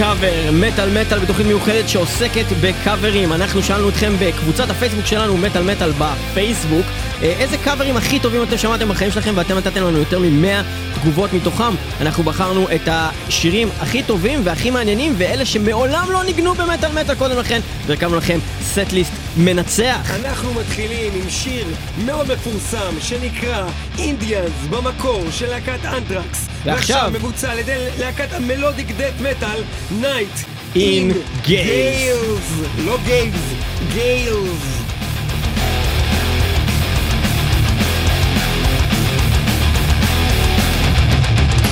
קאבר, מטאל מטאל בתוכנית מיוחדת שעוסקת בקאברים. אנחנו שאלנו אתכם בקבוצת הפייסבוק שלנו, מטאל מטאל בפייסבוק, אה, איזה קאברים הכי טובים אתם שמעתם בחיים שלכם ואתם נתתם לנו יותר מ-100 תגובות מתוכם. אנחנו בחרנו את השירים הכי טובים והכי מעניינים ואלה שמעולם לא ניגנו במטאל מטאל קודם לכן, והקמנו לכם סט-ליסט מנצח. אנחנו מתחילים עם שיר מאוד מפורסם שנקרא אינדיאנס במקור של להקת אנטרקס. ועכשיו- מבוצע על ידי להקת המלודיק דט מטאל נייט In Gales. גיילס. לא גייבס, גיילס.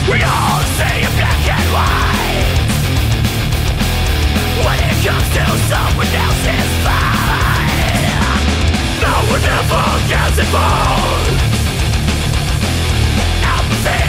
We all say in black and white When it comes to someone else's fight No one ever gets involved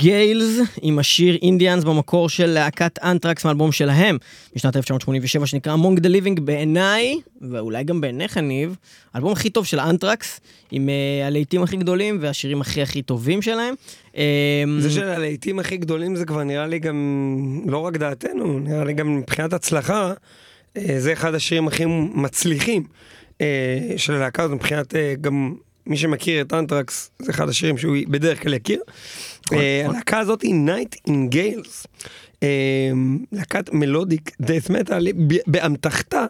Gales עם השיר אינדיאנס במקור של להקת אנטרקס מאלבום שלהם משנת 1987 שנקרא Among the Living בעיניי ואולי גם בעיניך ניב האלבום הכי טוב של אנטרקס עם uh, הלהיטים הכי גדולים והשירים הכי הכי טובים שלהם. Um, זה של הלהיטים הכי גדולים זה כבר נראה לי גם לא רק דעתנו נראה לי גם מבחינת הצלחה אה, זה אחד השירים הכי מצליחים אה, של הלהקה הזאת מבחינת גם מי שמכיר את אנטרקס, זה אחד השירים שהוא בדרך כלל יכיר. נכון, אה, נכון. הלהקה הזאת היא Night in Gales. אה, להקת מלודיק דאט מטאל באמתחתה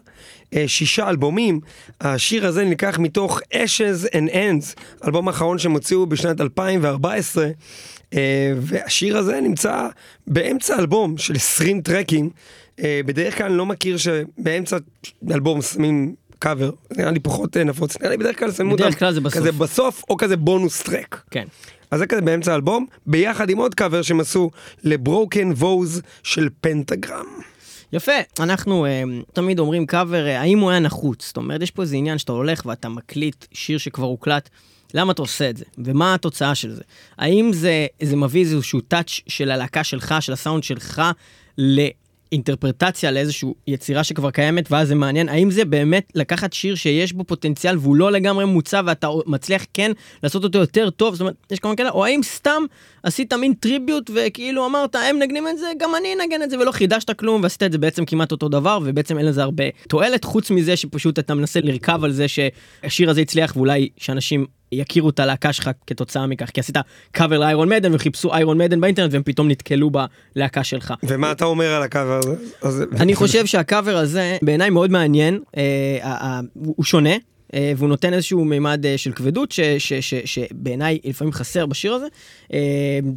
אה, שישה אלבומים. השיר הזה נלקח מתוך Ashes and Ends, אלבום האחרון שהם הוציאו בשנת 2014. אה, והשיר הזה נמצא באמצע אלבום של 20 טרקים. בדרך כלל אני לא מכיר שבאמצע אלבום שמים קאבר, נראה לי פחות אה, נפוץ, נראה לי בדרך כלל שמים בדרך אותם כלל זה בסוף. כזה בסוף או כזה bonus track. כן. אז זה כזה באמצע האלבום, ביחד עם עוד קאבר שהם עשו ל Broken Vows של Pentagram. יפה, אנחנו uh, תמיד אומרים קאבר, uh, האם הוא היה נחוץ? זאת אומרת, יש פה איזה עניין שאתה הולך ואתה מקליט שיר שכבר הוקלט, למה אתה עושה את זה? ומה התוצאה של זה? האם זה, זה מביא איזשהו טאץ' של הלהקה שלך, של הסאונד שלך, לאינטרפרטציה, לאיזושהי יצירה שכבר קיימת, ואז זה מעניין? האם זה באמת לקחת שיר שיש בו פוטנציאל והוא לא לגמרי מוצע ואתה מצליח כן לעשות אותו יותר טוב? זאת אומרת, יש כמה כאלה, או האם סתם עשית מין טריביוט וכאילו אמרת, הם מנגנים את זה, גם אני אנגן את זה, ולא חידשת כלום, ועשית את זה בעצם כמעט אותו דבר, ובעצם אין לזה הרבה תועלת, חוץ מזה שפשוט אתה מנסה לרכב על זה שהשיר הזה הצליח, ואולי שאנשים יכירו את הלהקה שלך כתוצאה מכך, כי עשית קאבר לאיירון מדן וחיפשו איירון מדן באינטרנט והם פתאום נתקלו בלהקה שלך. ומה אתה אומר על הקאבר הזה? אני חושב שהקאבר הזה בעיניי מאוד מעניין, אה, הוא שונה. אה, והוא נותן איזשהו מימד אה, של כבדות שבעיניי לפעמים חסר בשיר הזה.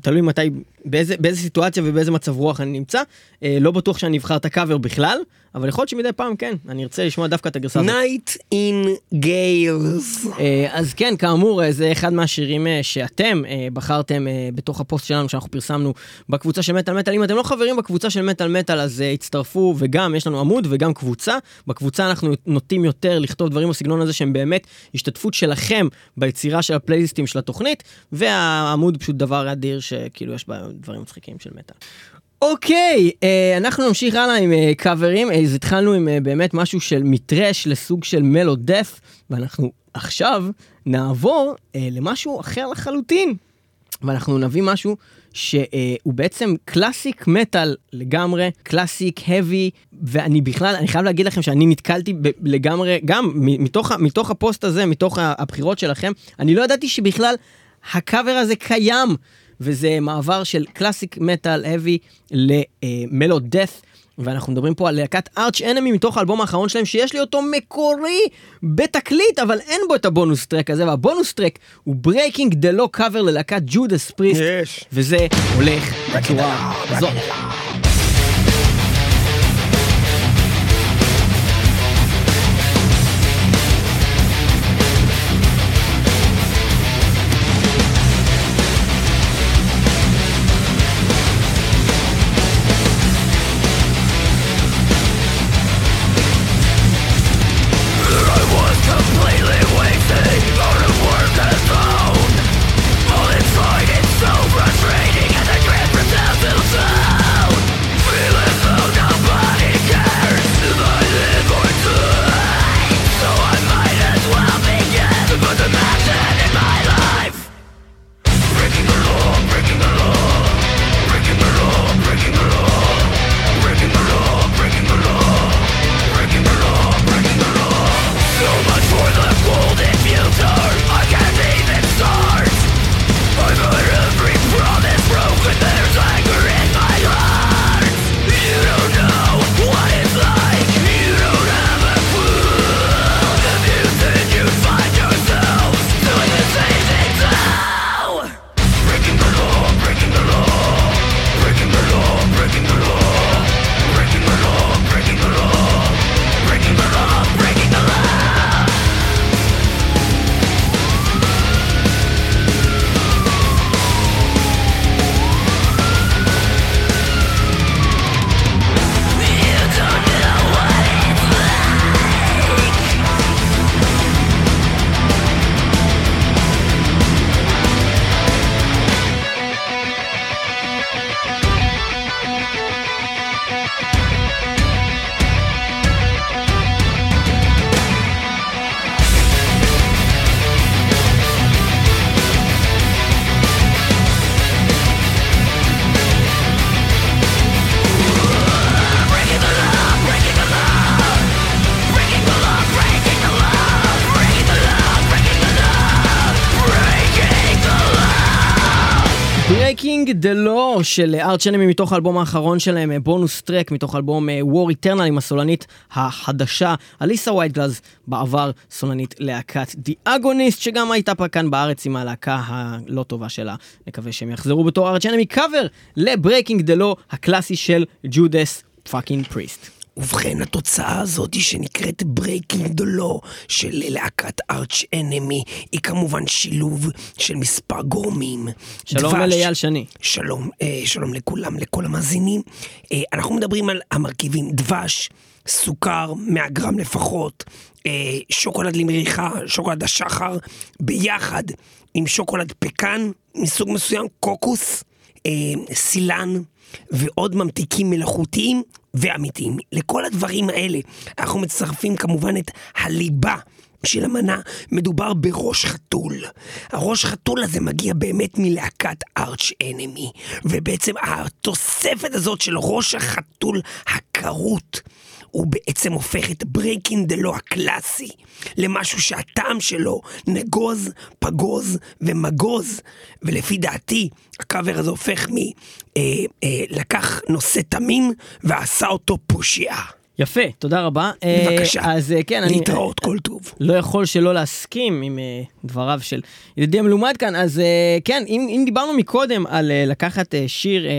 תלוי מתי, באיזה, באיזה סיטואציה ובאיזה מצב רוח אני נמצא. אה, לא בטוח שאני אבחר את הקאבר בכלל, אבל יכול להיות שמדי פעם כן, אני ארצה לשמוע דווקא את הגרסה הזאת. Night in Gales. אה, אז כן, כאמור, אה, זה אחד מהשירים אה, שאתם אה, בחרתם אה, בתוך הפוסט שלנו שאנחנו פרסמנו בקבוצה של מטאל מטאל. אם אתם לא חברים בקבוצה של מטאל מטאל, אז אה, הצטרפו, וגם יש לנו עמוד וגם קבוצה. בקבוצה אנחנו נוטים יותר לכתוב דברים בסגנון הזה שהם באמת השתתפות שלכם ביצירה של הפלייליסטים של התוכנית, והעמוד פשוט דבר אדיר שכאילו יש בה דברים מצחיקים של מטאל. אוקיי, אה, אנחנו נמשיך הלאה עם אה, קאברים, אה, אז התחלנו עם אה, באמת משהו של מטרש לסוג של מלו דף, ואנחנו עכשיו נעבור אה, למשהו אחר לחלוטין. ואנחנו נביא משהו שהוא בעצם classic metal לגמרי, classic heavy, ואני בכלל, אני חייב להגיד לכם שאני נתקלתי ב- לגמרי, גם מתוך, מתוך הפוסט הזה, מתוך הבחירות שלכם, אני לא ידעתי שבכלל הקאבר הזה קיים, וזה מעבר של classic metal heavy ל melo death. ואנחנו מדברים פה על להקת Arch Enemy מתוך האלבום האחרון שלהם שיש לי אותו מקורי בתקליט אבל אין בו את ה bonus track הזה וה bonus track הוא Breaking the Law קאבר ללהקת Judas Priest. וזה הולך בצורה הזאת. Law של Arch Enemy מתוך האלבום האחרון שלהם, אה, bonus track מתוך אלבום אה, War Eternal עם הסולנית החדשה, אליסה וייט-גלאז, בעבר סולנית להקת Agonist, שגם הייתה פה כאן בארץ עם הלהקה הלא טובה שלה. נקווה שהם יחזרו בתור Arch Enemy קאבר the Law הקלאסי של Judas fucking Priest. ובכן, התוצאה הזאת שנקראת Breaking the Law של להקת Arch Enemy היא כמובן שילוב של מספר גורמים. שלום. לאייל שני. שלום, אה, שלום לכולם, לכל המאזינים. אה, אנחנו מדברים על המרכיבים דבש, סוכר, 100 גרם לפחות, אה, שוקולד למריחה, שוקולד השחר, ביחד עם שוקולד פקן מסוג מסוים, קוקוס, אה, סילן ועוד ממתיקים מלאכותיים ואמיתיים. לכל הדברים האלה אנחנו מצטרפים כמובן את הליבה. של המנה מדובר בראש חתול. הראש חתול הזה מגיע באמת מלהקת Arch Enemy, ובעצם התוספת הזאת של ראש החתול הכרות, הוא בעצם הופך את Breaking the Law הקלאסי למשהו שהטעם שלו נגוז, פגוז ומגוז, ולפי דעתי הקאבר הזה הופך מ... אה, אה, נושא תמים ועשה אותו פושע. יפה, תודה רבה. אה, בבקשה. אז אה, כן, אני להתראות כל טוב. לא יכול שלא להסכים עם אה, דבריו של ידידי המלומד כאן. אז אה, כן, אם, אם דיברנו מקודם על אה, לקחת אה, שיר אה,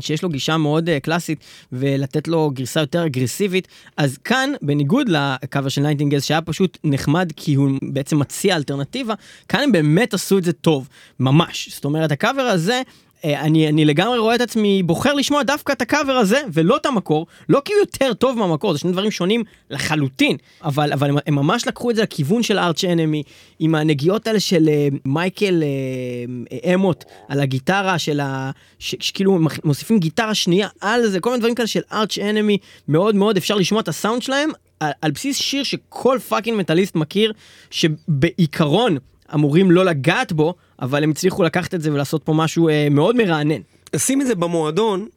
שיש לו גישה מאוד אה, קלאסית ולתת לו גרסה יותר אגרסיבית, אז כאן, בניגוד לקאבר של Night in Gales, שהיה פשוט נחמד כי הוא בעצם מציע אלטרנטיבה, כאן הם באמת עשו את זה טוב, ממש. זאת אומרת, הקאבר הזה... אה, אני, אני לגמרי רואה את עצמי בוחר לשמוע דווקא את הקאבר הזה ולא את המקור, לא כי הוא יותר טוב מהמקור, זה שני דברים שונים לחלוטין, אבל, אבל הם, הם ממש לקחו את זה לכיוון של Arch Enemy, עם הנגיעות האלה של אה, מייקל אה, אמוט על הגיטרה של ה... ש, שכאילו מוסיפים גיטרה שנייה על זה, כל מיני דברים כאלה של Arch Enemy, מאוד מאוד אפשר לשמוע את הסאונד שלהם על, על בסיס שיר שכל fucking מטאליסט מכיר, שבעיקרון אמורים לא לגעת בו, אבל הם הצליחו לקחת את זה ולעשות פה משהו אה, מאוד מרענן. שים את זה במועדון,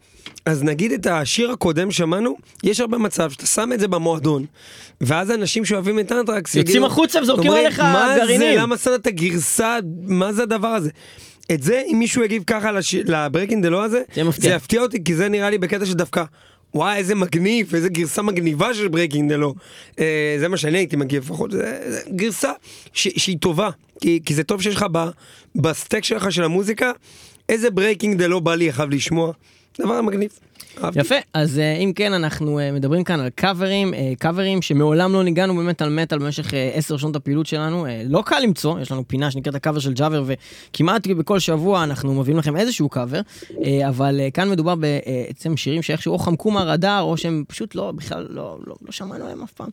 אז נגיד את השיר הקודם שמענו, יש הרבה מצב שאתה שם את זה במועדון, ואז אנשים שאוהבים את אנטרקס יוצאים החוצה וזורקים עליך מה זה, גרעינים." למה שמת את הגרסה, מה זה הדבר הזה? את זה, אם מישהו יגיב ככה ל Breaking the Law הזה, זה מפתיע. זה יפתיע אותי, כי זה נראה לי בקטע שדווקא, וואי, איזה מגניב, איזה גרסה מגניבה של Breaking the Law. אה, זה מה שאני הייתי מגיב לפחות, זה, זה גרסה ש, שהיא טובה, כי, כי זה טוב שיש לך ב, ב stack שלך של המוזיקה, איזה Breaking the Law בא לי חייב לשמוע, דבר מגניב. אהבתי. יפה, אז אה, אם כן, אנחנו אה, מדברים כאן על קאברים, אה, קאברים שמעולם לא ניגענו באמת על מטאל במשך עשר שנות הפעילות שלנו. לא קל למצוא, יש לנו פינה שנקראת הקאבר של ג'אבר, וכמעט בכל שבוע אנחנו מביאים לכם איזשהו קאבר, אבל כאן מדובר בעצם שירים שאיכשהו או חמקו מהרדאר, או שהם פשוט לא, בכלל לא, לא, לא שמענו עליהם אף פעם.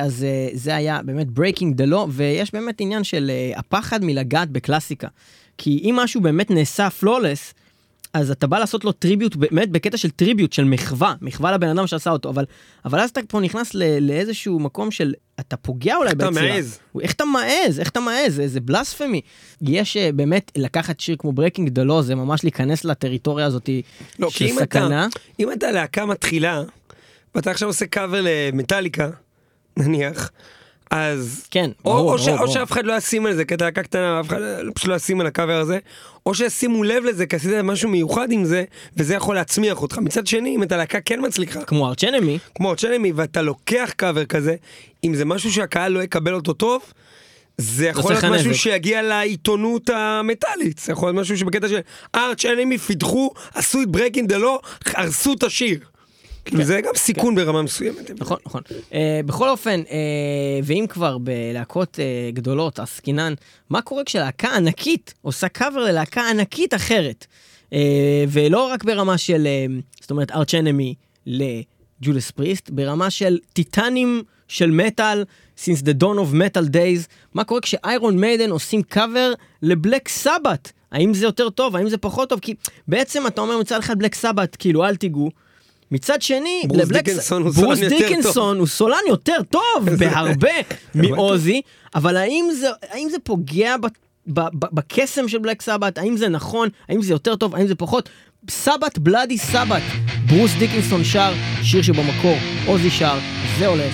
אז זה היה באמת breaking the law, ויש באמת עניין של הפחד מלגעת בקלאסיקה. כי אם משהו באמת נעשה flawless, אז אתה בא לעשות לו tribute, באמת בקטע של tribute, של מחווה, מחווה לבן אדם שעשה אותו, אבל, אבל אז אתה פה נכנס ל, לאיזשהו מקום של, אתה פוגע אולי אתה ביצירה. מעז. איך אתה מעז? איך אתה מעז? זה, זה blasphemy. יש אה, באמת לקחת שיר כמו Breaking the Law, זה ממש להיכנס לטריטוריה הזאת לא, של אם אתה, סכנה. אם אתה להקה מתחילה, ואתה עכשיו עושה קאבר למטאליקה, נניח, אז... כן, או, ברור, או, ש, ברור, או ברור. שאף אחד לא ישים על זה, כי אתה להקה קטנה, ואף אחד לא- פשוט לא ישים על הקאבר הזה, או שישימו לב לזה, כי עשית משהו מיוחד עם זה, וזה יכול להצמיח אותך. מצד שני, אם אתה להקה כן מצליחה, כמו ארצ'נמי, כמו צ'נמי, ואתה לוקח קאבר כזה, אם זה משהו שהקהל לא יקבל אותו טוב, זה יכול להיות משהו נזק. שיגיע לעיתונות המטאלית, זה יכול להיות משהו שבקטע של Arch Enemy פיתחו, עשו את Breaking the Law, הרסו את השיר. כאילו זה גם סיכון ברמה מסוימת. נכון, נכון. Uh, בכל אופן, uh, ואם כבר בלהקות uh, גדולות עסקינן, מה קורה כשלהקה ענקית עושה קאבר ללהקה ענקית אחרת? ולא רק ברמה של, זאת אומרת, Arch Enemy ל Judas Priest, ברמה של טיטנים של מטאל, since the dawn of metal days, מה קורה כשאיירון מיידן עושים קאבר לבלק סבת? האם זה יותר טוב? האם זה פחות טוב? כי בעצם אתה אומר מצד אחד בלק סבת, כאילו אל תיגעו. מצד שני, ברוס לבלק- דיקנסון הוא ברוס סולן יותר דיקנסון הוא סולן יותר טוב בהרבה מעוזי, אבל האם זה, האם זה פוגע בקסם של בלק סבת? האם זה נכון? האם זה יותר טוב? האם זה פחות? סבת בלאדי סבת, ברוס דיקנסון שר, שיר שבמקור, עוזי שר, זה הולך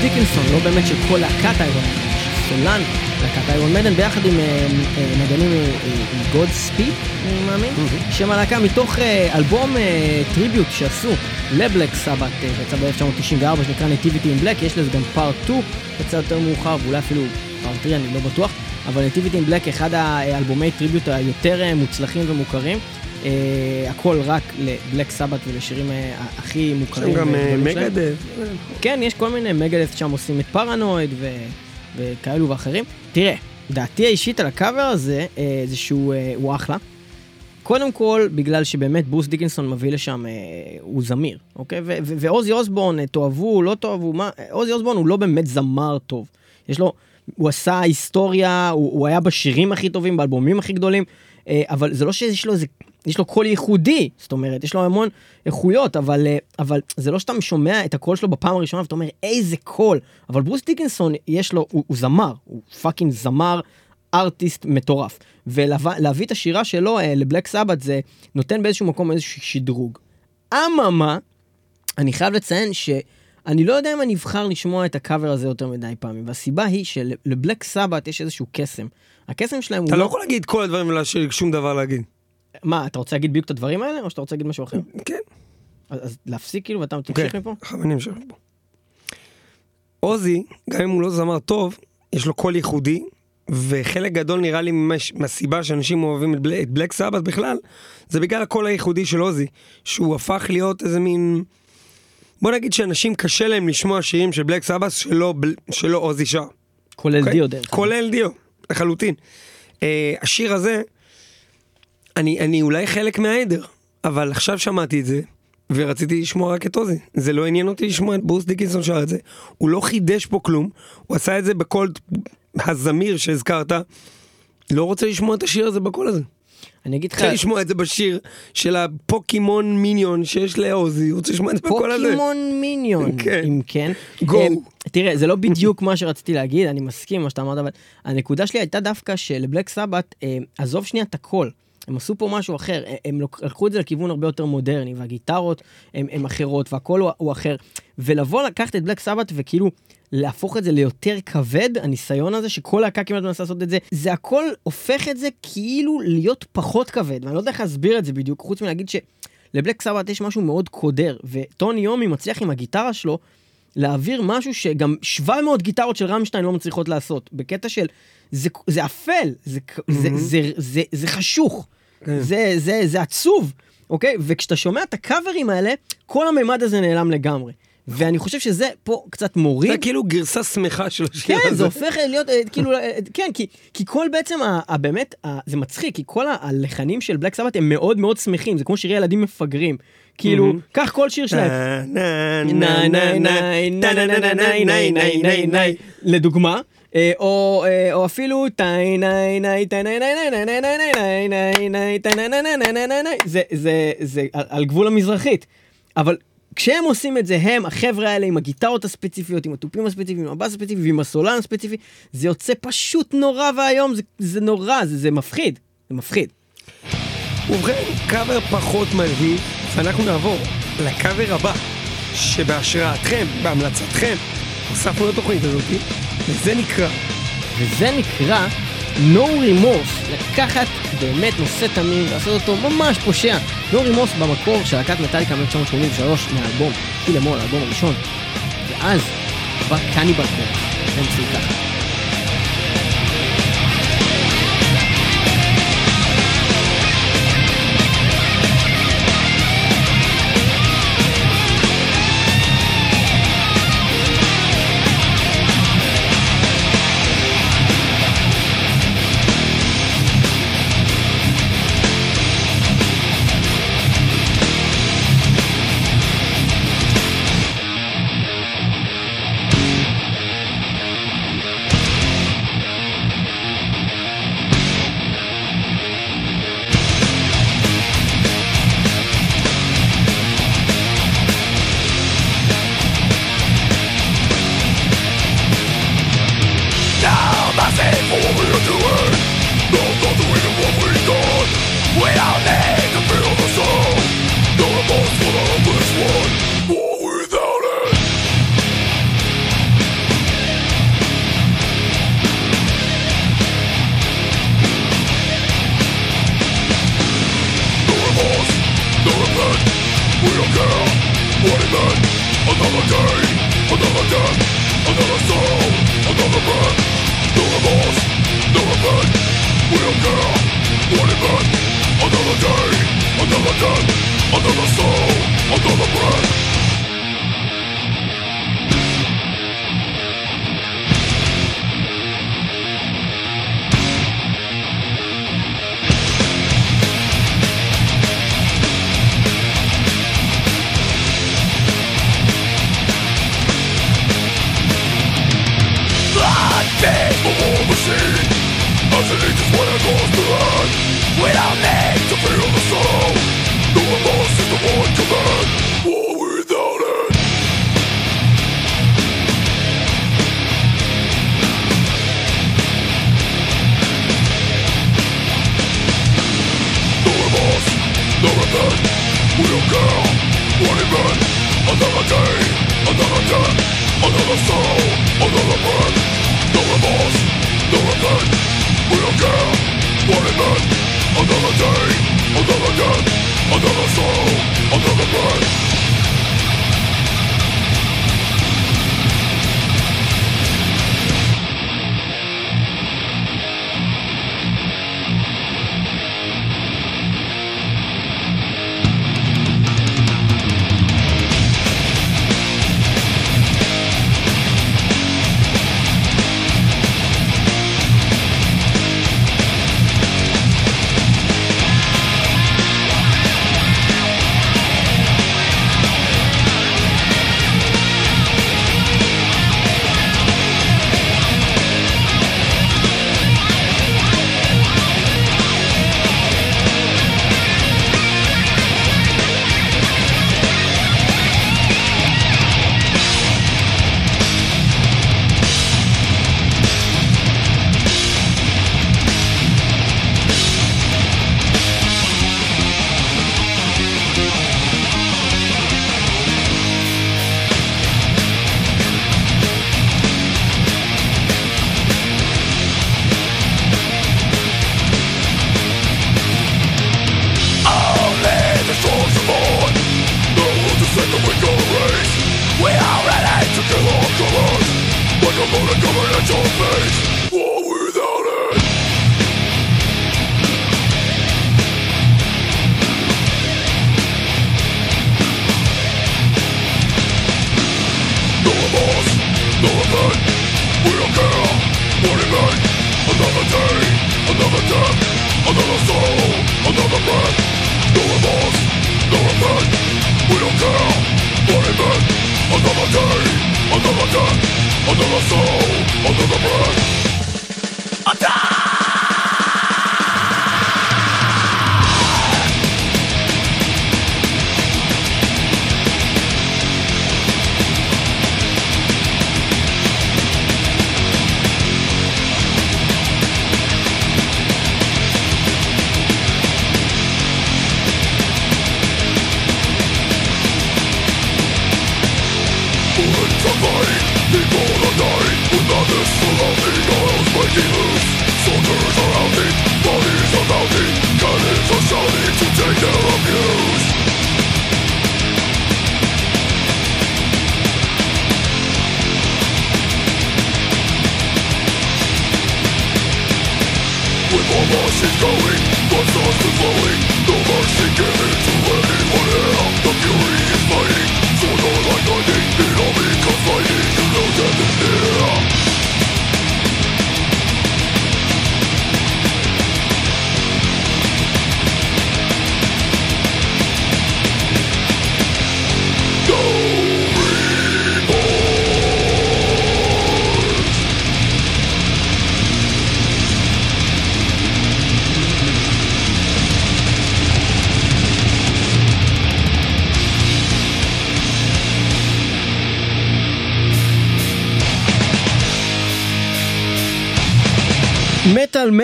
דיקנסון, לא באמת של כל להקת Iron Maiden, סולן להקת Iron Maiden, ביחד עם אה, אה, נגנים Godspeed, אני מאמין, שם הלהקה מתוך אה, אלבום אה, tribute שעשו ל Black Sabbath, אה, שיצא ב-1994, שנקרא Nativity in Black, יש לזה גם part 2, יצא יותר מאוחר, ואולי אפילו part 3, אני לא בטוח, אבל Nativity in Black, אחד האלבומי tribute היותר אה, מוצלחים ומוכרים. Uh, הכל רק ל Black Sabbath ולשירים uh, הכי מוכרים. יש גם שלהם. מגדף. כן, יש כל מיני מגדף שם עושים את פרנואיד ו... וכאלו ואחרים. תראה, דעתי האישית על הקאבר הזה, אה, זה שהוא אה, אחלה. קודם כל, בגלל שבאמת ברוס דיקנסון מביא לשם, אה, הוא זמיר, אוקיי? ו- ו- ועוזי אוסבורן, אה, תאהבו, לא תאהבו, מה, אה, עוזי אוסבורן הוא לא באמת זמר טוב. יש לו, הוא עשה היסטוריה, הוא, הוא היה בשירים הכי טובים, באלבומים הכי גדולים, אה, אבל זה לא שיש לו איזה, יש לו קול ייחודי, זאת אומרת, יש לו המון איכויות, אבל, אה, אבל זה לא שאתה שומע את הקול שלו בפעם הראשונה ואתה אומר, איזה קול. אבל ברוס דיקנסון, יש לו, הוא, הוא זמר, הוא fucking זמר. ארטיסט מטורף. ולהביא את השירה שלו אה, ל Black Sabbath זה נותן באיזשהו מקום איזשהו שדרוג. אממה, אני חייב לציין שאני לא יודע אם אני אבחר לשמוע את הקאבר הזה יותר מדי פעמים, והסיבה היא של Black Sabbath יש איזשהו קסם. הקסם שלהם הוא אתה לא יכול להגיד כל הדברים ולהשאיר שום דבר להגיד. מה, אתה רוצה להגיד בדיוק את הדברים האלה, או שאתה רוצה להגיד משהו אחר? כן. אז, אז להפסיק כאילו ואתה תמשיך כן, מפה? עכשיו אני אמשיך מפה. עוזי, גם אם הוא לא זמר טוב, יש לו קול ייחודי, וחלק גדול נראה לי ממש, מהסיבה שאנשים אוהבים את, בלק, את בלק סבת בכלל, זה בגלל הקול הייחודי של עוזי, שהוא הפך להיות איזה מין... בוא נגיד שאנשים קשה להם לשמוע שירים של בלק סבת שלא, בל- שלא עוזי שר. כולל אוקיי? דיו דרך. כולל דיו, לחלוטין. Uh, השיר הזה, אני, אני אולי חלק מהעדר, אבל עכשיו שמעתי את זה, ורציתי לשמוע רק את עוזי. זה לא עניין אותי לשמוע את ברוס דיקנסון שר את זה. הוא לא חידש פה כלום, הוא עשה את זה בקול הזמיר שהזכרת. לא רוצה לשמוע את השיר הזה בקול הזה. אני אגיד לך, רוצה לשמוע את זה בשיר של הפוקימון מיניון שיש לעוזי, רוצה לשמוע את זה בקול הזה. פוקימון מיניון, כן. אם כן. Go. אה, תראה, זה לא בדיוק מה שרציתי להגיד, אני מסכים עם מה שאתה אמרת, אבל הנקודה שלי הייתה דווקא שלבלק סבת, אה, עזוב שנייה את הכל. הם עשו פה משהו אחר, הם לקחו את זה לכיוון הרבה יותר מודרני, והגיטרות הן אחרות, והכל הוא, הוא אחר. ולבוא לקחת את בלק סבת וכאילו להפוך את זה ליותר כבד, הניסיון הזה שכל להקה כמעט מנסה לעשות את זה, זה הכל הופך את זה כאילו להיות פחות כבד, ואני לא יודע איך להסביר את זה בדיוק, חוץ מלהגיד שלבלק סבת יש משהו מאוד קודר, וטוני יומי מצליח עם הגיטרה שלו להעביר משהו שגם 700 גיטרות של רמשטיין לא מצליחות לעשות, בקטע של זה, זה אפל, זה, זה, זה, זה, זה חשוך, זה, זה, זה עצוב, אוקיי? וכשאתה שומע את הקאברים האלה, כל הממד הזה נעלם לגמרי. ואני חושב שזה פה קצת מוריד. זה כאילו גרסה שמחה של השיר כן, הזה. כן, זה הופך להיות, כאילו, כן, כי, כי כל בעצם, ה, ה, באמת, ה, זה מצחיק, כי כל הלחנים של בלק סבת הם מאוד מאוד שמחים, זה כמו שירי ילדים מפגרים. כאילו, קח כל שיר שלהם. לדוגמה, או, או אפילו זה על גבול המזרחית. אבל כשהם עושים את זה, הם, החבר'ה האלה עם הגיטרות הספציפיות, עם התופים הספציפיים, עם הבאס הספציפי ועם הסולן הספציפי, זה יוצא פשוט נורא ואיום, זה, נורא, זה, זה מפחיד, זה מפחיד. ובכן, קאבר פחות מלהיב, ואנחנו נעבור לקאבר הבא, שבהשראתכם, בהמלצתכם, הוספנו לתוכנית הזאת, וזה נקרא וזה נקרא No Remorse, לקחת באמת נושא תמים ולעשות אותו ממש פושע. No Remorse במקור של להקת מטאליקה מ-1983 מהאלבום קיל אמול, האלבום הראשון. ואז בא קניבל קורס, והם עושים ככה. under the soul, under the burn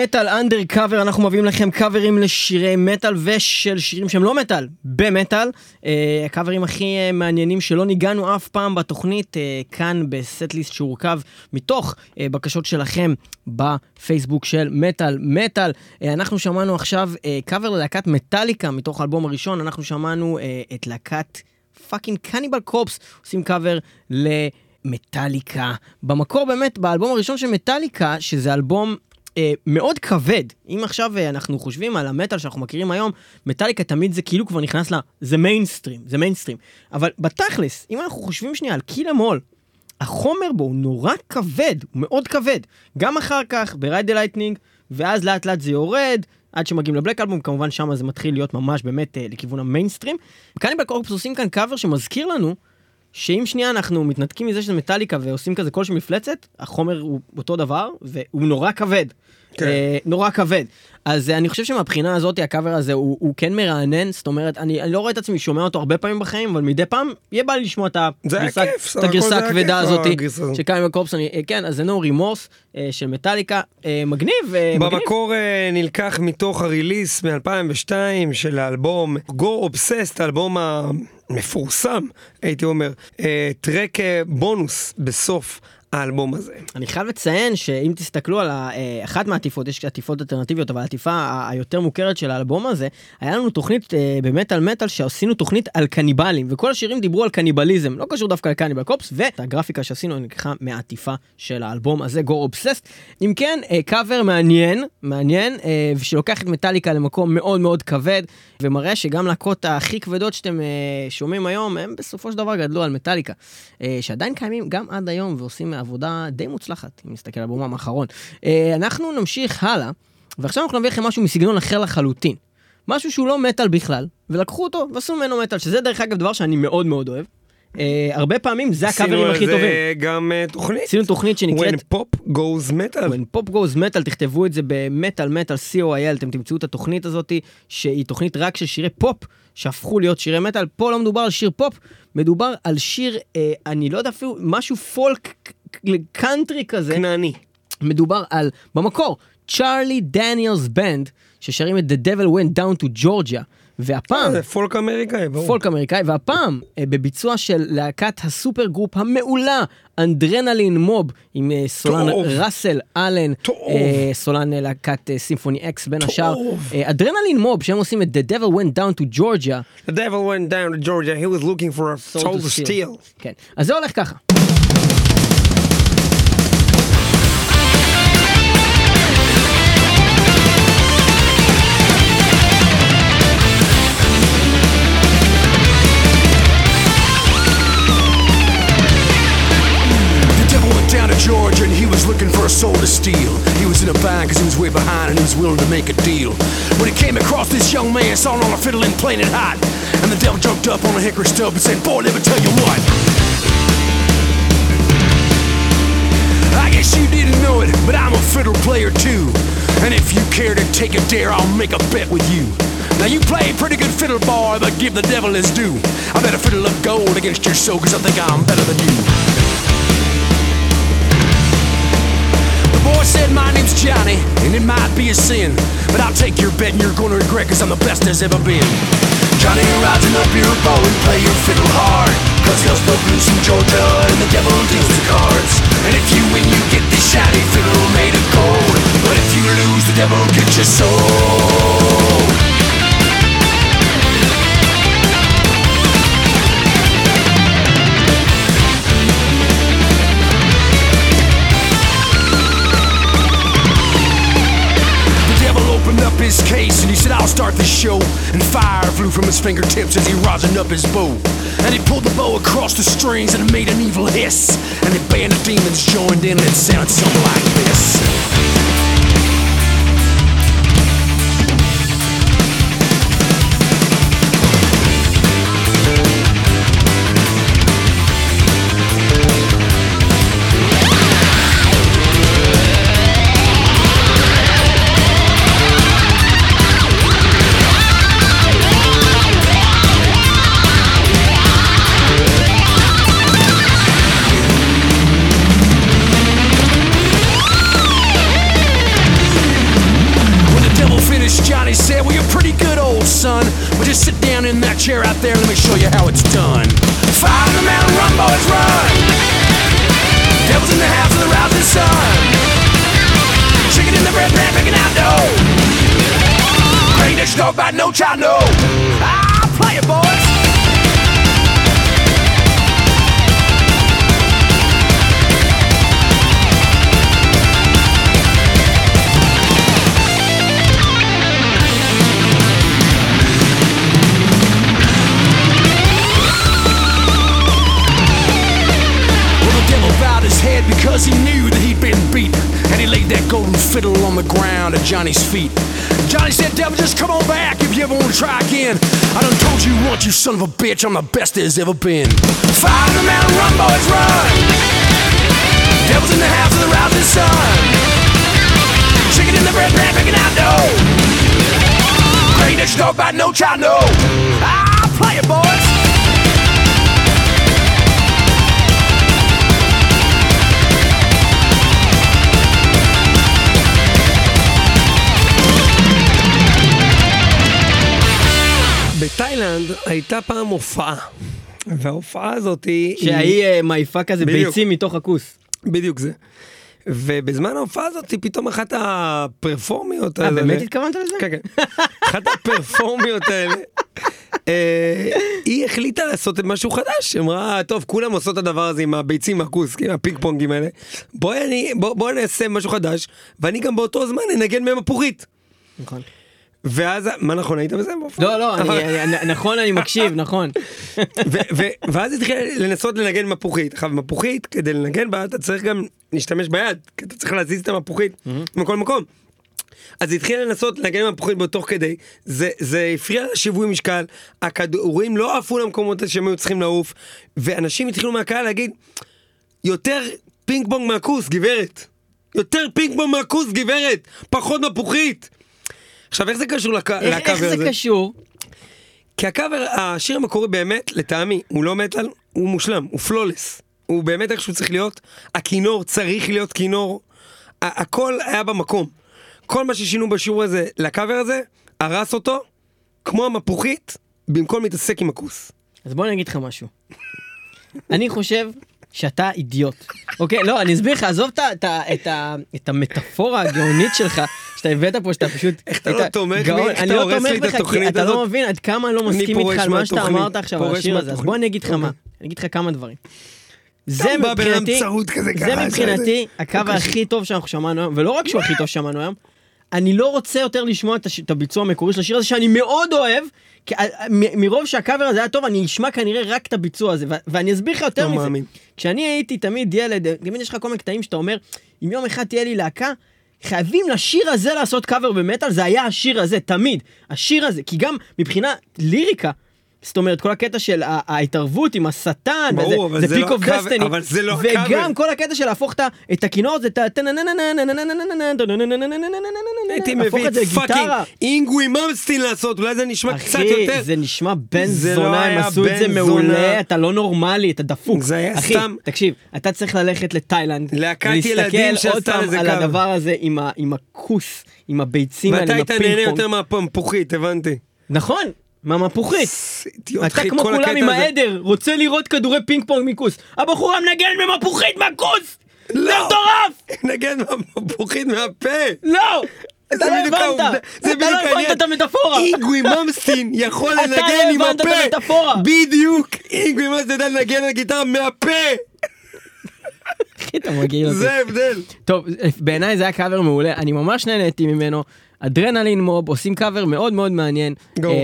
Metal Undercover אנחנו מביאים לכם קאברים לשירי מטאל ושל שירים שהם לא מטאל במטאל. אה, הקאברים הכי אה, מעניינים שלא ניגענו אף פעם בתוכנית אה, כאן בסט-ליסט שהורכב מתוך בקשות שלכם בפייסבוק של מטאל מטאל. אנחנו שמענו עכשיו קאבר ללהקת מטאליקה מתוך האלבום הראשון. אנחנו שמענו את להקת fucking Cannibal Corpse עושים קאבר ל... מטאליקה. במקור באמת, באלבום הראשון של מטאליקה, שזה אלבום אה, מאוד כבד. אם עכשיו אה, אנחנו חושבים על המטאל שאנחנו מכירים היום, מטאליקה תמיד זה כאילו כבר נכנס ל... זה מיינסטרים, זה מיינסטרים. אבל בתכלס, אם אנחנו חושבים שנייה על Kill 'Em All, החומר בו הוא נורא כבד, הוא מאוד כבד. גם אחר כך, ב Ride the Lightning, ואז לאט לאט זה יורד, עד שמגיעים ל Black Album, כמובן שם זה מתחיל להיות ממש באמת אה, לכיוון המיינסטרים. Cannibal Corpse עושים כאן קאבר שמזכיר לנו שאם שנייה אנחנו מתנתקים מזה שזה מטאליקה ועושים כזה כלשהו מפלצת, החומר הוא אותו דבר, והוא נורא כבד. כן. אה, נורא כבד. אז אה, אני חושב שמבחינה הזאת הקאבר הזה הוא, הוא כן מרענן, זאת אומרת, אני, אני לא רואה את עצמי שומע אותו הרבה פעמים בחיים, אבל מדי פעם יהיה בא לי לשמוע את הגרסה, את הגרסה הכבדה כיף, הזאת. של קיימל קורפס, אני, אה, כן, אז זה נו רימורס אה, של מטאליקה, אה, מגניב, אה, מגניב. במקור אה, נלקח מתוך הריליס מ-2002 של האלבום Go Obsessed, האלבום המפורסם, הייתי אומר, אה, טרק אה, בונוס בסוף האלבום הזה. אני חייב לציין שאם תסתכלו על אה, אחת מהעטיפות, יש עטיפות אלטרנטיביות, אבל העטיפה היותר מוכרת של האלבום הזה, היה לנו תוכנית אה, במטאל מטאל שעשינו תוכנית על קניבלים, וכל השירים דיברו על קניבליזם, לא קשור דווקא לקניבל קופס, והגרפיקה שעשינו נלקחה מהעטיפה של האלבום הזה, גו אובססט. אם כן, אה, קאבר מעניין, מעניין, אה, ושלוקח את מטאליקה למקום מאוד מאוד כבד, ומראה שגם להקות הכי כבדות שאתם אה, שומעים היום, הם בסופו של דבר גדלו על מטאליקה, אה, שעדיין קיימים גם עד היום ועושים עבודה די מוצלחת, אם נסתכל על האלבום האחרון. אה, אנחנו נמשיך הלאה, ועכשיו אנחנו נביא לכם משהו מסגנון אחר לחלוטין. משהו שהוא לא מטאל בכלל, ולקחו אותו ועשו ממנו מטאל, שזה דרך אגב דבר שאני מאוד מאוד אוהב. אה, הרבה פעמים זה הקאברים הכי עשינו טובים. על זה גם אה, תוכנית. עשינו תוכנית שנקראת When Pop Goes Metal. When Pop Goes Metal, תכתבו את זה במטאל מטאל co.il, אתם תמצאו את התוכנית הזאת, שהיא תוכנית רק של שירי פופ, שהפכו להיות שירי מטאל. פה לא מדובר על שיר פופ, מדובר על שיר, אה, אני לא יודע אפילו, משהו folk country כזה. כנעני. מדובר על, במקור, Charlie Daniels Band, ששרים את The Devil Went Down to Georgia, והפעם... זה פולק אמריקאי, ברור. פולק אמריקאי, והפעם אה, בביצוע של להקת ה supergroup המעולה, Adrenaline Mob, עם אה, סולן. ראסל אלן. אה, סולן אה, להקת אה, Symphony X בין השאר. אה, אדרנלין מוב, שהם עושים את The Devil Went Down to Georgia, The devil went down to Georgia, he was looking for a Soul to steal. כן. אז זה הולך ככה. He was looking for a soul to steal. He was in a bind because he was way behind and he was willing to make a deal. When he came across this young man sawing on a fiddle and playing it hot, and the devil jumped up on a hickory stub and said, Boy, let me tell you what. I guess you didn't know it, but I'm a fiddle player too. And if you care to take a dare, I'll make a bet with you. Now you play pretty good fiddle, boy, but give the devil his due. I bet a fiddle of gold against your soul, cause I think I'm better than you. Said, My name's Johnny, and it might be a sin. But I'll take your bet and you're gonna regret, cause I'm the best there's ever been. Johnny, rising up your bow and play your fiddle hard. Cause the blues from Georgia, and the devil deals the cards. And if you win, you get this shiny fiddle made of gold. But if you lose, the devil gets your soul. From his fingertips as he rosined up his bow. And he pulled the bow across the strings and it made an evil hiss. And the band of demons joined in and it sounded something like this. No child, no. Ah, play it, boys. Because he knew that he'd been beat. And he laid that golden fiddle on the ground at Johnny's feet. Son of a bitch, I'm the best there's ever been. Fire the mountain, run, boys, run. Devil's in the house of the rising sun. Chicken in the bread pan, making out dough. You talk about, no child, no. Ah, play it, boys. הייתה פעם הופעה. וההופעה הזאת היא... שההיא אה, מעיפה כזה בדיוק. ביצים מתוך הכוס. בדיוק זה. ובזמן ההופעה הזאת פתאום אחת הפרפורמיות אה, האלה... באמת התכוונת לזה? כן, כן. אחת הפרפורמיות האלה, אה, היא החליטה לעשות משהו חדש, היא אמרה, טוב, כולם עושות את הדבר הזה עם הביצים מהכוס, כאילו הפינג פונגים האלה, בואי אני, בוא, בוא נעשה משהו חדש, ואני גם באותו זמן אנגן ממפוחית. נכון. ואז, מה נכון, היית בזה? לא, לא, נכון, אני מקשיב, נכון. ואז התחילה לנסות לנגן מפוחית. עכשיו מפוחית, כדי לנגן בה אתה צריך גם להשתמש ביד, כי אתה צריך להזיז את המפוחית מכל מקום. אז היא התחילה לנסות לנגן מפוחית בתוך כדי, זה, זה הפריע לה שיווי משקל, הכדורים לא עפו למקומות שהם היו צריכים לעוף, ואנשים התחילו מהקהל להגיד, יותר פינג פונג מהכוס, גברת. יותר פינג פונג מהכוס, גברת. פחות מפוחית. עכשיו איך זה קשור לק- איך איך לקאבר הזה? זה קשור? כי הקאבר, השיר המקורי באמת, לטעמי, הוא לא מטאל, הוא מושלם, הוא flawless. הוא באמת איך שהוא צריך להיות. הכינור צריך להיות כינור. הכל היה במקום. כל מה ששינו בשיר הזה לקאבר הזה, הרס אותו, כמו המפוחית, במקום להתעסק עם הכוס. אז בוא אני אגיד לך משהו. אני חושב שאתה אידיוט. אוקיי, לא, אני אסביר לך, עזוב את המטאפורה הגאונית שלך, שאתה הבאת פה, שאתה פשוט... איך אתה לא תומך בי? איך אני אתה לא הורס לי תומך את התוכנית אתה הזאת? לא מבין עד כמה אני לא אני מסכים פורש איתך על מה שאתה אמרת עכשיו על השיר הזה. אז. בוא אני אגיד לך מה, אוקיי. אני אגיד לך כמה דברים. זה אתה מבחינתי, זה מבחינתי הקו הכי טוב שאנחנו שמענו היום, ולא רק שהוא הכי טוב ששמענו היום, אני לא רוצה יותר לשמוע את הביצוע המקורי של השיר הזה שאני מאוד אוהב, כי- מ- מרוב שהקאבר הזה היה טוב אני אשמע כנראה רק את הביצוע הזה, ו- ואני אסביר לך יותר לא מזה. מאמין. כשאני הייתי תמיד ילד, תמיד יש לך כל מיני קטעים שאתה אומר, אם יום אחד תהיה לי להקה, חייבים לשיר הזה לעשות קאבר במטאל, זה היה השיר הזה, תמיד. השיר הזה, כי גם מבחינה ליריקה, זאת אומרת, כל הקטע של ההתערבות עם השטן, ברור, וזה זה פיק לא אוף דסטיני, לא וגם. כל הקטע של להפוך את הכינור הזה. הייתי מביא את fucking. אינגווי מלמסטין לעשות, אולי זה נשמע קצת אחי, יותר. זה נשמע בן לא זונה, הם עשו את זה מעולה. אתה לא נורמלי, אתה דפוק. זה היה אחי, סתם- תקשיב, אתה צריך ללכת לתאילנד, ולהסתכל עוד פעם על. הדבר הזה עם הכוס, עם הביצים ואתה היית נהנה יותר פונג. מהמפוחית, הבנתי. נכון, מהמפוחית. אתה כמו כולם עם. העדר, רוצה לראות כדורי פינג פונג מכוס. הבחורה מנגן ממפוחית מהכוס! זה לא. מטורף! נגן מהמפוחית מהפה. לא! אתה זה לא הבנת! זה אתה לא הבנת. את המטאפורה! אינגווי מלמסטין יכול אתה לנגן לא עם הבנת את הפה. המטאפורה. בדיוק. אינגווי מלמסטין יודע לנגן על גיטרה מהפה. אתה מגעיל אותי. זה ההבדל. טוב, בעיניי זה היה קאבר מעולה, אני ממש נהניתי ממנו. אדרנלין מוב עושים קאבר מאוד מאוד מעניין. גרוע.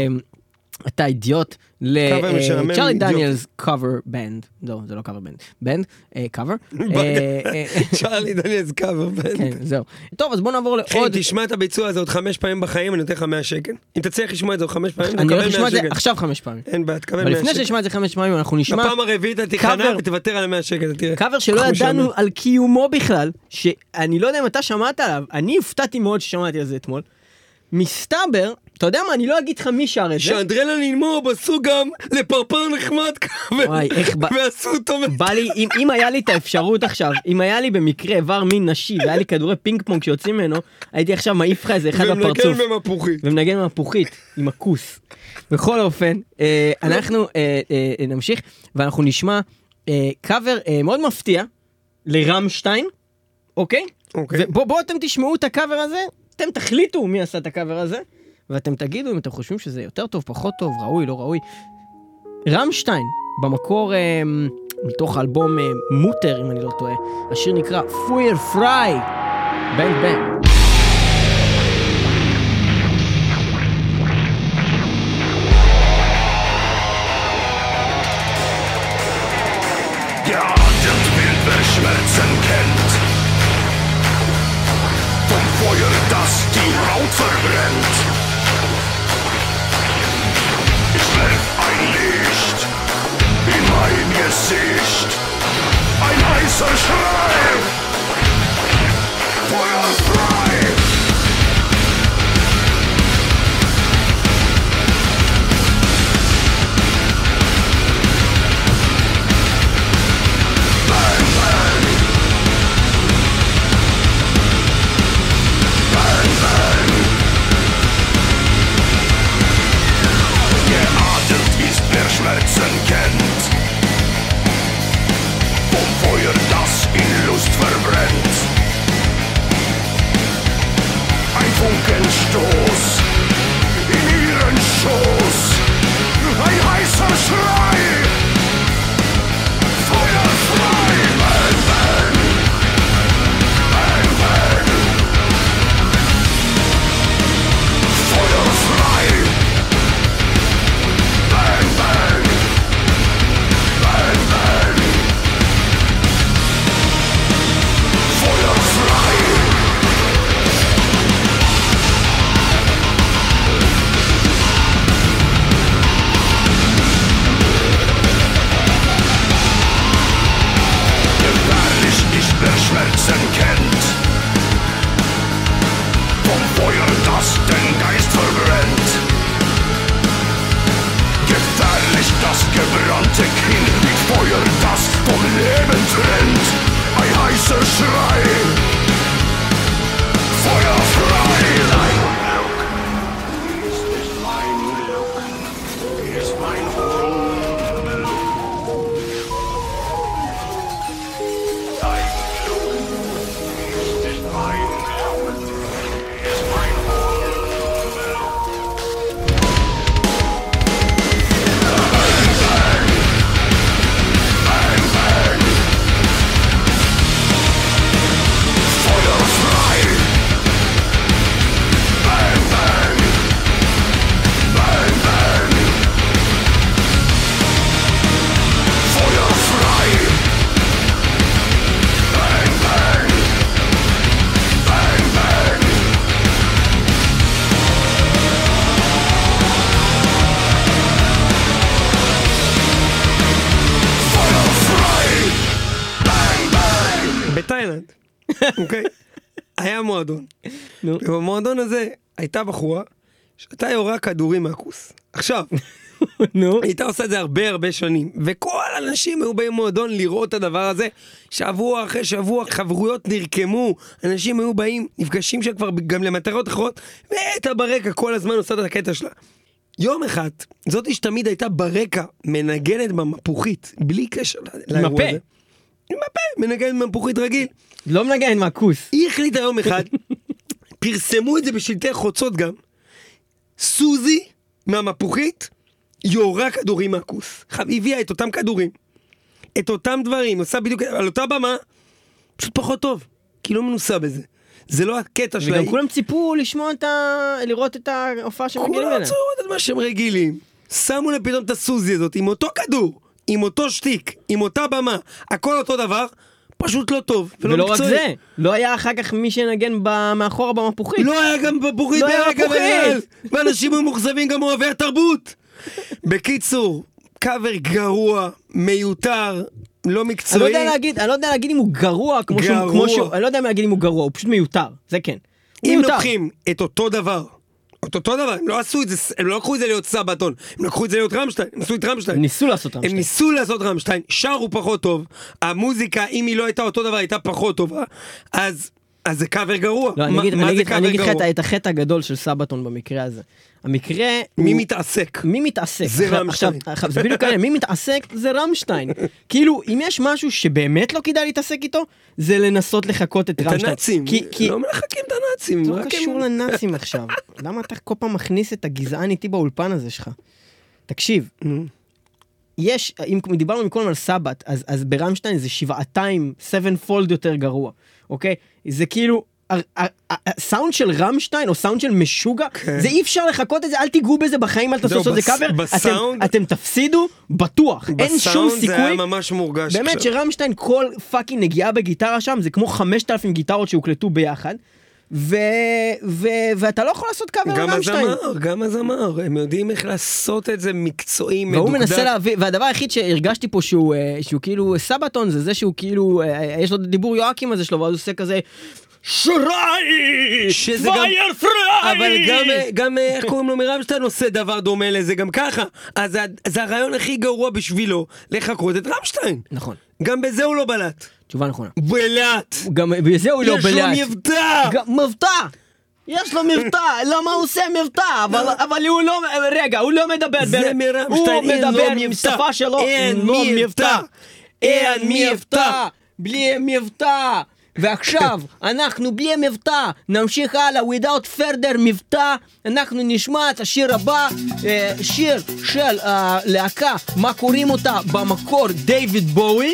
אתה אידיוט. לצ'ארלי. דניאלס cover band. לא, זה לא cover band. band, cover. צ'ארלי דניאלס cover band. כן, זהו. טוב, אז בוא נעבור לעוד... תשמע את הביצוע הזה עוד חמש פעמים בחיים, אני נותן לך 100 שקל. אם תצליח לשמוע את זה עוד חמש פעמים, אני הולך לשמוע 100 את זה. עכשיו חמש פעמים. אין בעיה, תקבל אבל 100 לפני שקל. שנשמע את זה חמש פעמים, אנחנו נשמע בפעם הרביעית אתה תיכנע. ותוותר על ה-100 שקל, תראה. קאבר שלא ידענו. על קיומו בכלל, שאני לא יודע אם אתה שמעת עליו, אני הופתעתי מאוד ששמעתי על זה אתמול. מסתבר, אתה יודע מה, אני לא אגיד לך מי שר את זה. שאדרנלין מוב עשו גם לפרפר נחמד וואי, איך ועשו אותו... בא לי, אם, אם היה לי את האפשרות עכשיו, אם היה לי במקרה איבר מין נשי והיה לי כדורי פינג פונג שיוצאים ממנו, הייתי עכשיו מעיף לך איזה אחד בפרצוף. ומנגן במפוחית. ומנגן במפוחית, עם הכוס. בכל אופן, אה, אנחנו אה, אה, נמשיך, ואנחנו נשמע אה, קאבר אה, מאוד מפתיע לרמשטיין, אוקיי? אוקיי. ובואו אתם תשמעו את הקאבר הזה, אתם תחליטו מי עשה את הקאבר הזה, ואתם תגידו אם אתם חושבים שזה יותר טוב, פחות טוב, ראוי, לא ראוי. רמשטיין, במקור אה, מתוך האלבום אה, מוטר, אם אני לא טועה, השיר נקרא פויר פריי, בנג בנג. Verbrennt. Ich werf ein Licht in mein Gesicht. Ein heißer Schrei. Schmerzen kennt. Vom Feuer, das in Lust verbrennt. Ein Funkenstoß in ihren Schoß. Ein heißer Schrei. ובמועדון הזה הייתה בחורה שהייתה יורה כדורים מהכוס. עכשיו, נו. הייתה עושה את זה הרבה הרבה שנים, וכל האנשים היו באים מועדון לראות את הדבר הזה, שבוע אחרי שבוע חברויות נרקמו, אנשים היו באים, נפגשים שם כבר גם למטרות אחרות, והייתה ברקע כל הזמן עושה את הקטע שלה. יום אחד, זאתי שתמיד הייתה ברקע, מנגנת במפוחית, בלי קשר לאירוע. הזה. עם הפה, מנגנת במפוחית רגיל. לא מנגן מהכוס. היא החליטה יום אחד, פרסמו את זה בשלטי חוצות גם, סוזי מהמפוחית יורה כדורים מהכוס. הביאה את אותם כדורים, את אותם דברים, עושה בדיוק על אותה במה, פשוט פחות טוב, כי לא מנוסה בזה. זה לא הקטע שלה. וגם כולם ציפו לשמוע את ה... לראות את ההופעה שמגיעים כולם אליה. רצו לראות את מה שהם רגילים. שמו להם פתאום את הסוזי הזאת עם אותו כדור, עם אותו שטיק, עם אותה במה, הכל אותו דבר, פשוט לא טוב. ולא ולא רק מקצועי. זה, לא היה אחר כך מי שנגן מאחורה במפוחית. לא היה גם בפורית לא היה. בכלל, ואנשים היו מאוכזבים גם אוהבי התרבות. בקיצור, קאבר גרוע, מיותר, לא אני לא מקצועי. יודע להגיד, אני לא יודע להגיד אם הוא גרוע כמו שהוא, גרוע. כמו שהוא, אני לא יודע להגיד אם הוא גרוע, הוא פשוט מיותר, זה כן. אם מיותר. לוקחים את אותו דבר אותו אותו דבר, הם לא עשו את זה, הם לא לקחו את זה להיות סבתון, הם לקחו את זה להיות רמשטיין, הם עשו את רמשטיין. הם ניסו לעשות הם רמשטיין. ניסו לעשות רמשטיין, שרו פחות טוב, המוזיקה, אם היא לא הייתה אותו דבר, הייתה פחות טובה, אז, אז זה קאבר גרוע. לא, אני אגיד- מה אני זה אגיד- אני אגיד לך את את החטא הגדול של סבתון במקרה הזה. המקרה... מי הוא- מתעסק? מי מתעסק? זה רמשטיין. עכשיו, זה בדיוק העניין, מי מתעסק זה רמשטיין. כאילו, אם יש משהו שבאמת לא כדאי להתעסק איתו, זה לנסות לחקות את את רמשטיין. הנאצים, כי- כי... לא מחקים את הנאצים. זה לא רק הם- קשור לנאצים עכשיו. למה אתה כל פעם מכניס את הגזען איתי באולפן הזה שלך? תקשיב. יש, אם דיברנו מקודם על סבת, אז, אז ברמשטיין זה שבעתיים, seven fold יותר גרוע, אוקיי? זה כאילו, הסאונד של רמשטיין או סאונד של משוגע, כן. זה אי אפשר לחקות את זה, אל תיגעו בזה בחיים, אל תעשו את זה קאבר, אתם, בסאונד- אתם תפסידו, בטוח, אין שום בסאונד זה היה סיכוי. ממש מורגש. באמת עכשיו. שרמשטיין כל fucking נגיעה בגיטרה שם זה כמו 5,000 גיטרות שהוקלטו ביחד. ו... ו... ואתה לא יכול לעשות קאבר גם על רמשטיין. הזמר, גם הזמר, הם יודעים איך לעשות את זה מקצועי, מדוקדק. והוא מנסה להביא, והדבר היחיד שהרגשתי פה שהוא, אה, שהוא כאילו סבתון זה זה שהוא כאילו, אה, יש לו את הדיבור יואקים הזה שלו, ואז הוא עושה כזה, שריי! שזה גם- פייר פריי! אבל גם, גם אה, איך קוראים לו מרמשטיין עושה דבר דומה לזה גם ככה. אז זה- זה הרעיון הכי גרוע בשבילו לחקות את רמשטיין. נכון, גם בזה הוא לא בלט. תשובה נכונה. בלט! גם בזה הוא לא יש לו. מבטא! מבטא! יש לו מבטא, למה הוא עושה מבטא? אבל, אבל הוא לא, רגע, הוא לא מדבר, זה מרמשטיין, הוא אין לו מדבר עם מבטא. שפה שלו, אין לו מבטא. אין מבטא. מבטא, בלי מבטא. ועכשיו, אנחנו בלי מבטא, נמשיך הלאה, without further מבטא, אנחנו נשמע את השיר הבא, אה, שיר של הלהקה, מה קוראים אותה במקור, דיוויד בואי, אה.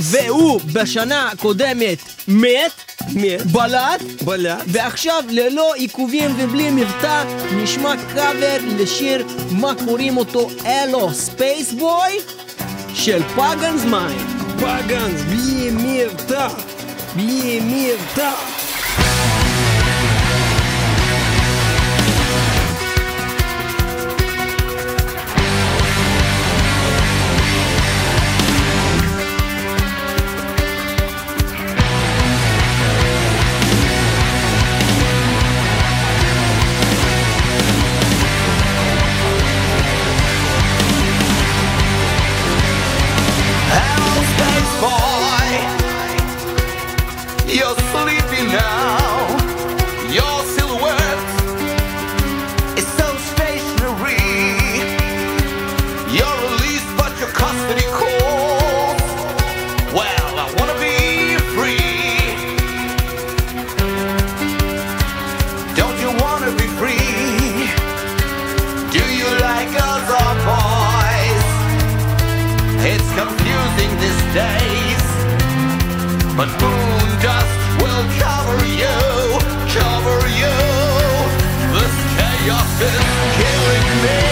והוא בשנה הקודמת מת, מת. בלט, בלט. ועכשיו ללא עיכובים ובלי מבטא נשמע קאבר לשיר מה קוראים אותו Hallo Spaceboy של פייגנס מיינד. פייגנס, בלי מבטא! בלי מבטא! But moon dust will cover you, cover you. This chaos is killing me.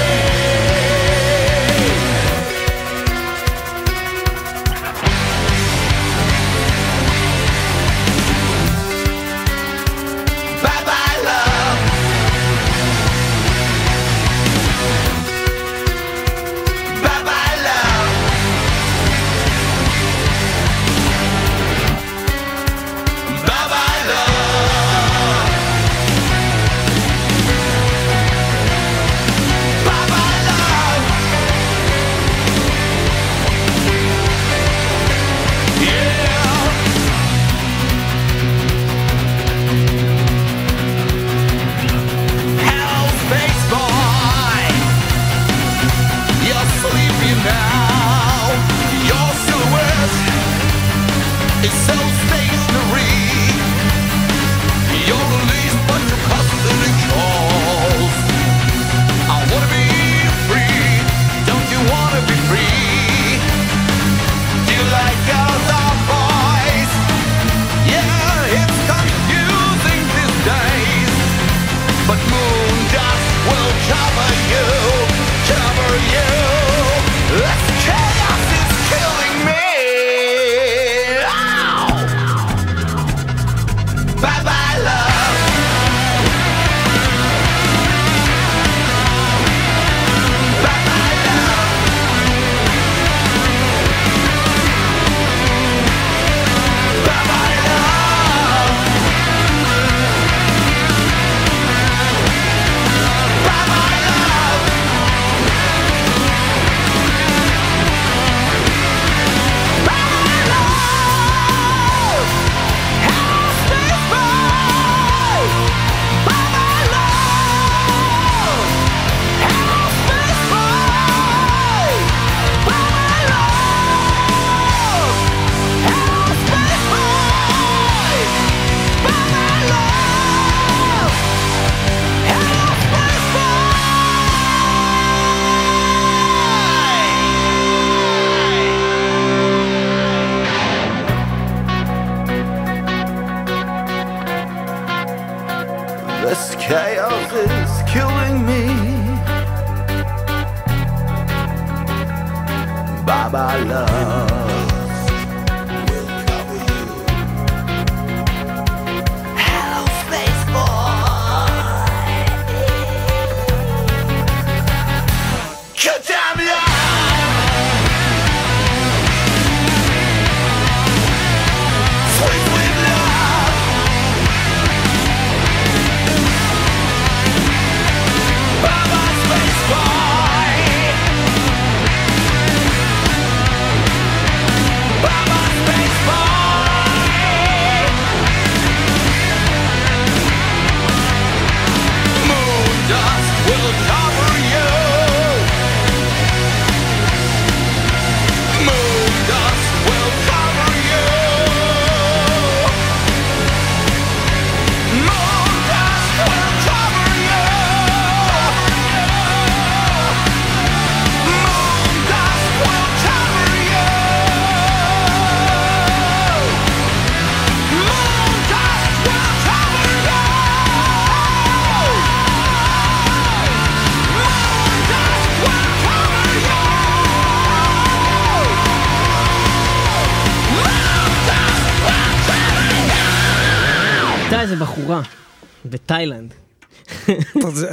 בתאילנד.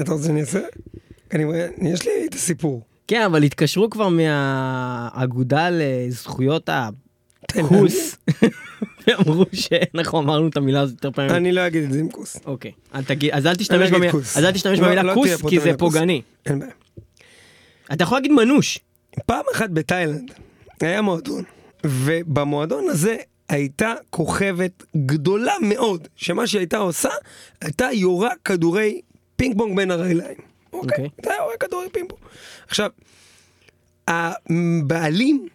אתה רוצה שאני אעשה? יש לי את הסיפור. כן, אבל התקשרו כבר מהאגודה לזכויות הכוס, ואמרו שאנחנו אמרנו את המילה הזאת יותר פעמים. אני לא אגיד את זה עם כוס. אוקיי, אל תגיד, אז אל תשתמש אגיד במילה, כוס. אז אל תשתמש לא- במילה לא כוס, כי זה. פוגעני. אין בעיה. אתה יכול להגיד מנוש. פעם אחת בתאילנד היה מועדון, ובמועדון הזה הייתה כוכבת גדולה מאוד, שמה שהיא הייתה עושה, הייתה יורה כדורי פינג פונג בין הרגליים. אוקיי? אוקיי. הייתה יורה כדורי פינג פונג. עכשיו, הבעלים,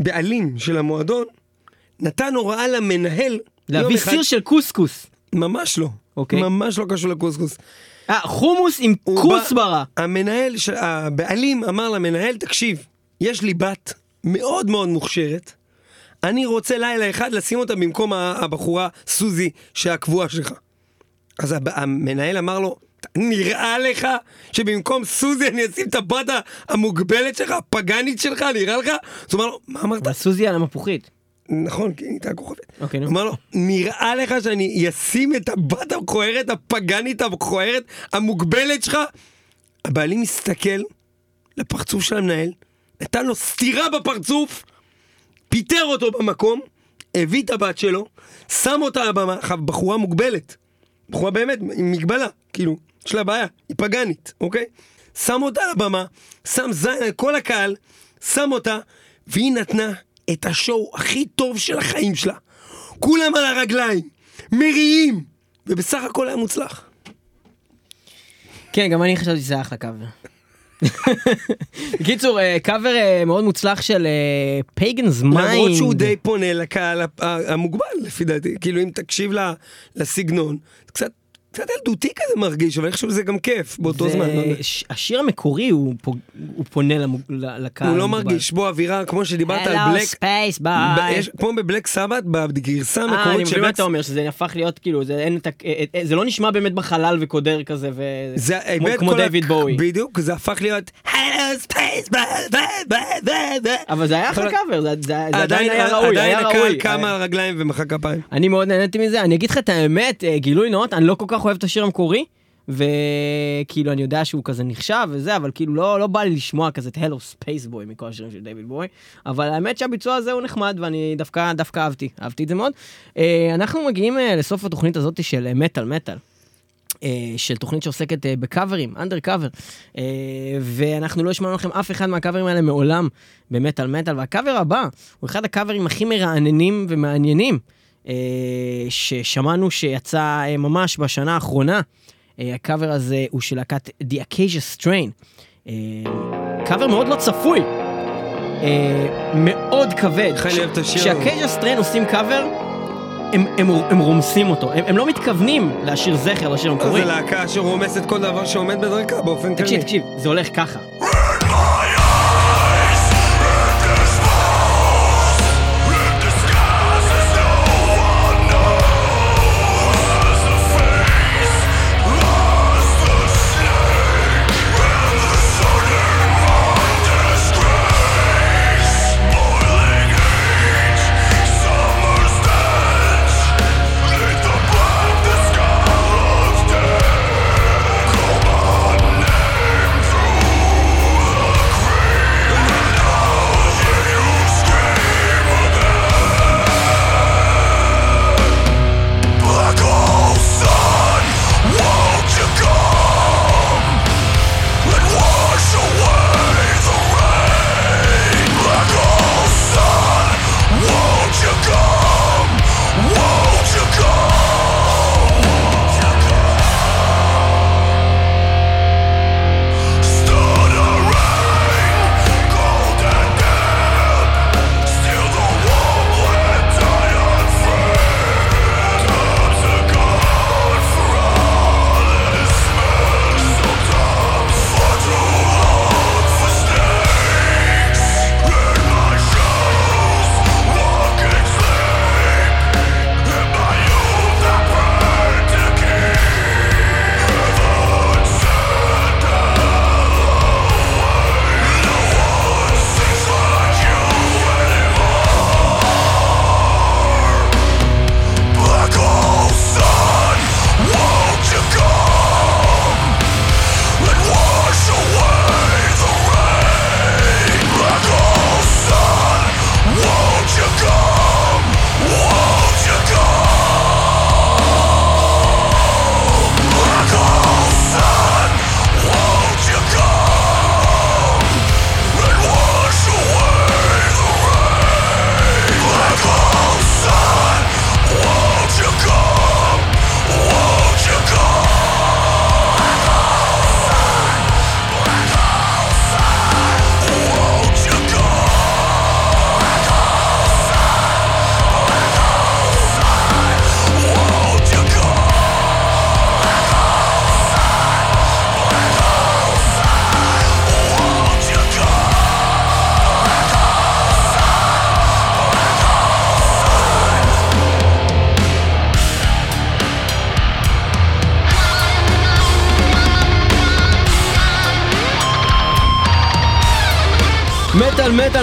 בעלים של המועדון, נתן הוראה למנהל, להביא סיר של קוסקוס. ממש לא. אוקיי. ממש לא קשור לקוסקוס. אה, חומוס עם כוסברה. המנהל, הבעלים אמר למנהל, תקשיב, יש לי בת מאוד מאוד מוכשרת, אני רוצה לילה אחד לשים אותה במקום הבחורה סוזי שהקבועה שלך. אז המנהל אמר לו, נראה לך שבמקום סוזי אני אשים את הבת המוגבלת שלך, הפגאנית שלך, נראה לך? אז הוא אמר לו, מה אמרת? סוזי על המפוחית. נכון, כי היא הייתה כוכבת. אוקיי, נו. הוא אמר לו, נראה לך שאני אשים את הבת המכוערת, הפגנית המכוערת, המוגבלת שלך? הבעלים מסתכל לפרצוף של המנהל, נתן לו סטירה בפרצוף, פיטר אותו במקום, הביא את הבת שלו, שם אותה בחורה מוגבלת, בחורה באמת עם מגבלה, כאילו, יש לה בעיה, היא פגנית, אוקיי? שם אותה על הבמה, שם זין על כל הקהל, שם אותה, והיא נתנה את השואו הכי טוב של החיים שלה. כולם על הרגליים, מריעים, ובסך הכל היה מוצלח. כן, גם אני חשבתי שזה אחלה קאבר. בקיצור, אה, קאבר אה, מאוד מוצלח של פייגנס מיינד. למרות שהוא די פונה לקהל המוגבל לפי דעתי, כאילו אם תקשיב לסגנון, קצת, קצת ילדותי כזה מרגיש, אבל אני חושב שזה גם כיף באותו זמן. השיר המקורי הוא פונה לקהל. הוא לא. מרגיש בו אווירה כמו שדיברת על בלק, space ב- boy. יש- כמו בבלק סבת בגרסה אה, אני המקורית מבין של מה בלק אתה אומר, שזה הפך להיות כאילו, זה אה, אה, לא נשמע באמת בחלל וקודר כזה, כמו- דיוויד בואי. בדיוק, זה הפך להיות Hello Space Boy, ב- ב- ב- ב- אבל זה היה אחלה קאבר, זה עדיין היה ראוי, עדיין הקהל. קם על הרגליים ומחא כפיים. אני מאוד נהניתי מזה, אני אגיד לך את האמת, אה, גילוי נאות, אני לא כל כך אוהב את השיר המקורי, וכאילו אני יודע שהוא כזה נחשב וזה, אבל כאילו לא, לא בא לי לשמוע כזה את Hallo Spaceboy מכל השירים של דיוויד בואי, אבל האמת שהביצוע הזה הוא נחמד ואני דווקא, דווקא אהבתי, אהבתי את זה מאוד. אה, אנחנו מגיעים אה, לסוף התוכנית הזאת של אה, מטאל מטאל. אה, של תוכנית שעוסקת אה, בקאברים, אנדר קאבר, אה, ואנחנו לא השמענו לכם אף אחד מהקאברים האלה מעולם במטאל מטאל, והקאבר הבא הוא אחד הקאברים הכי מרעננים ומעניינים ששמענו שיצא אה, ממש בשנה האחרונה. אה, הקאבר הזה הוא של להקת The Acacia Strain. אה, קאבר מאוד לא צפוי, אה, מאוד כבד. כשהקייג'ה סטריין עושים קאבר, הם, הם, הם רומסים אותו, הם, הם לא מתכוונים להשאיר זכר לשיר המקורי. זה להקה שרומסת כל דבר שעומד בדרכה באופן תקשיב, כללי. תקשיב, זה הולך ככה.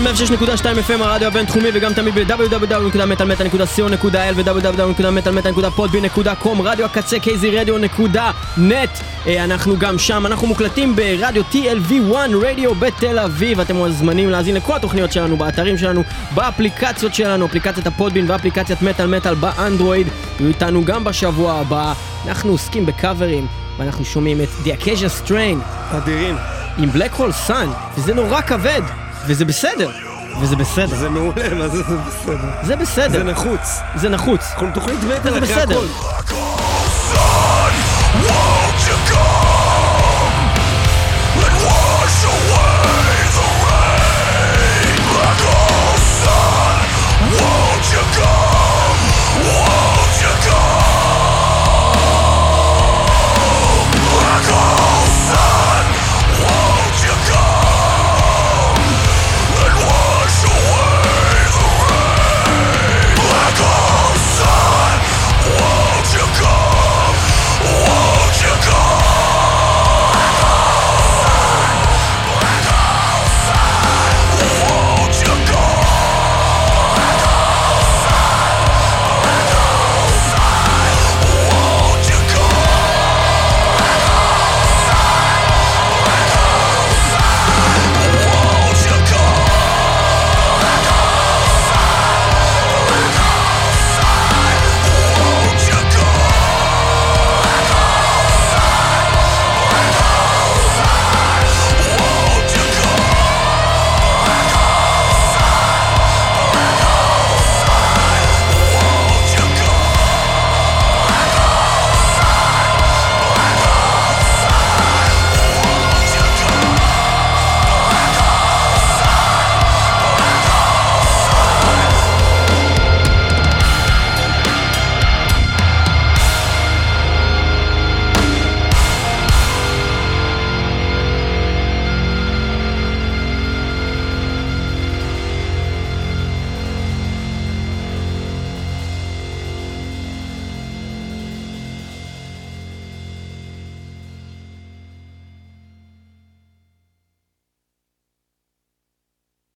מטאל 106.2 FM הרדיו הבינתחומי וגם תמיד ב-www.מטאלמטאל.co.il ו-www.מטאלמטאל.podbean.com רדיו הקצה kzradio.net אה, אנחנו גם שם, אנחנו מוקלטים ברדיו TLV1 רדיו בתל אביב. אתם מוזמנים להאזין לכל התוכניות שלנו באתרים שלנו, באפליקציות שלנו אפליקציית הפודבין ואפליקציית מטאל מטאל באנדרואיד. יהיו איתנו גם בשבוע הבא. אנחנו עוסקים בקאברים ואנחנו שומעים את The Acacia Strain. אדירים. עם בלק הול סאן, וזה נורא כבד, וזה בסדר, וזה בסדר, זה מעולה, מה זה זה בסדר? זה בסדר, זה נחוץ. זה נחוץ, אנחנו תוכנית וזה אחרי. הכל.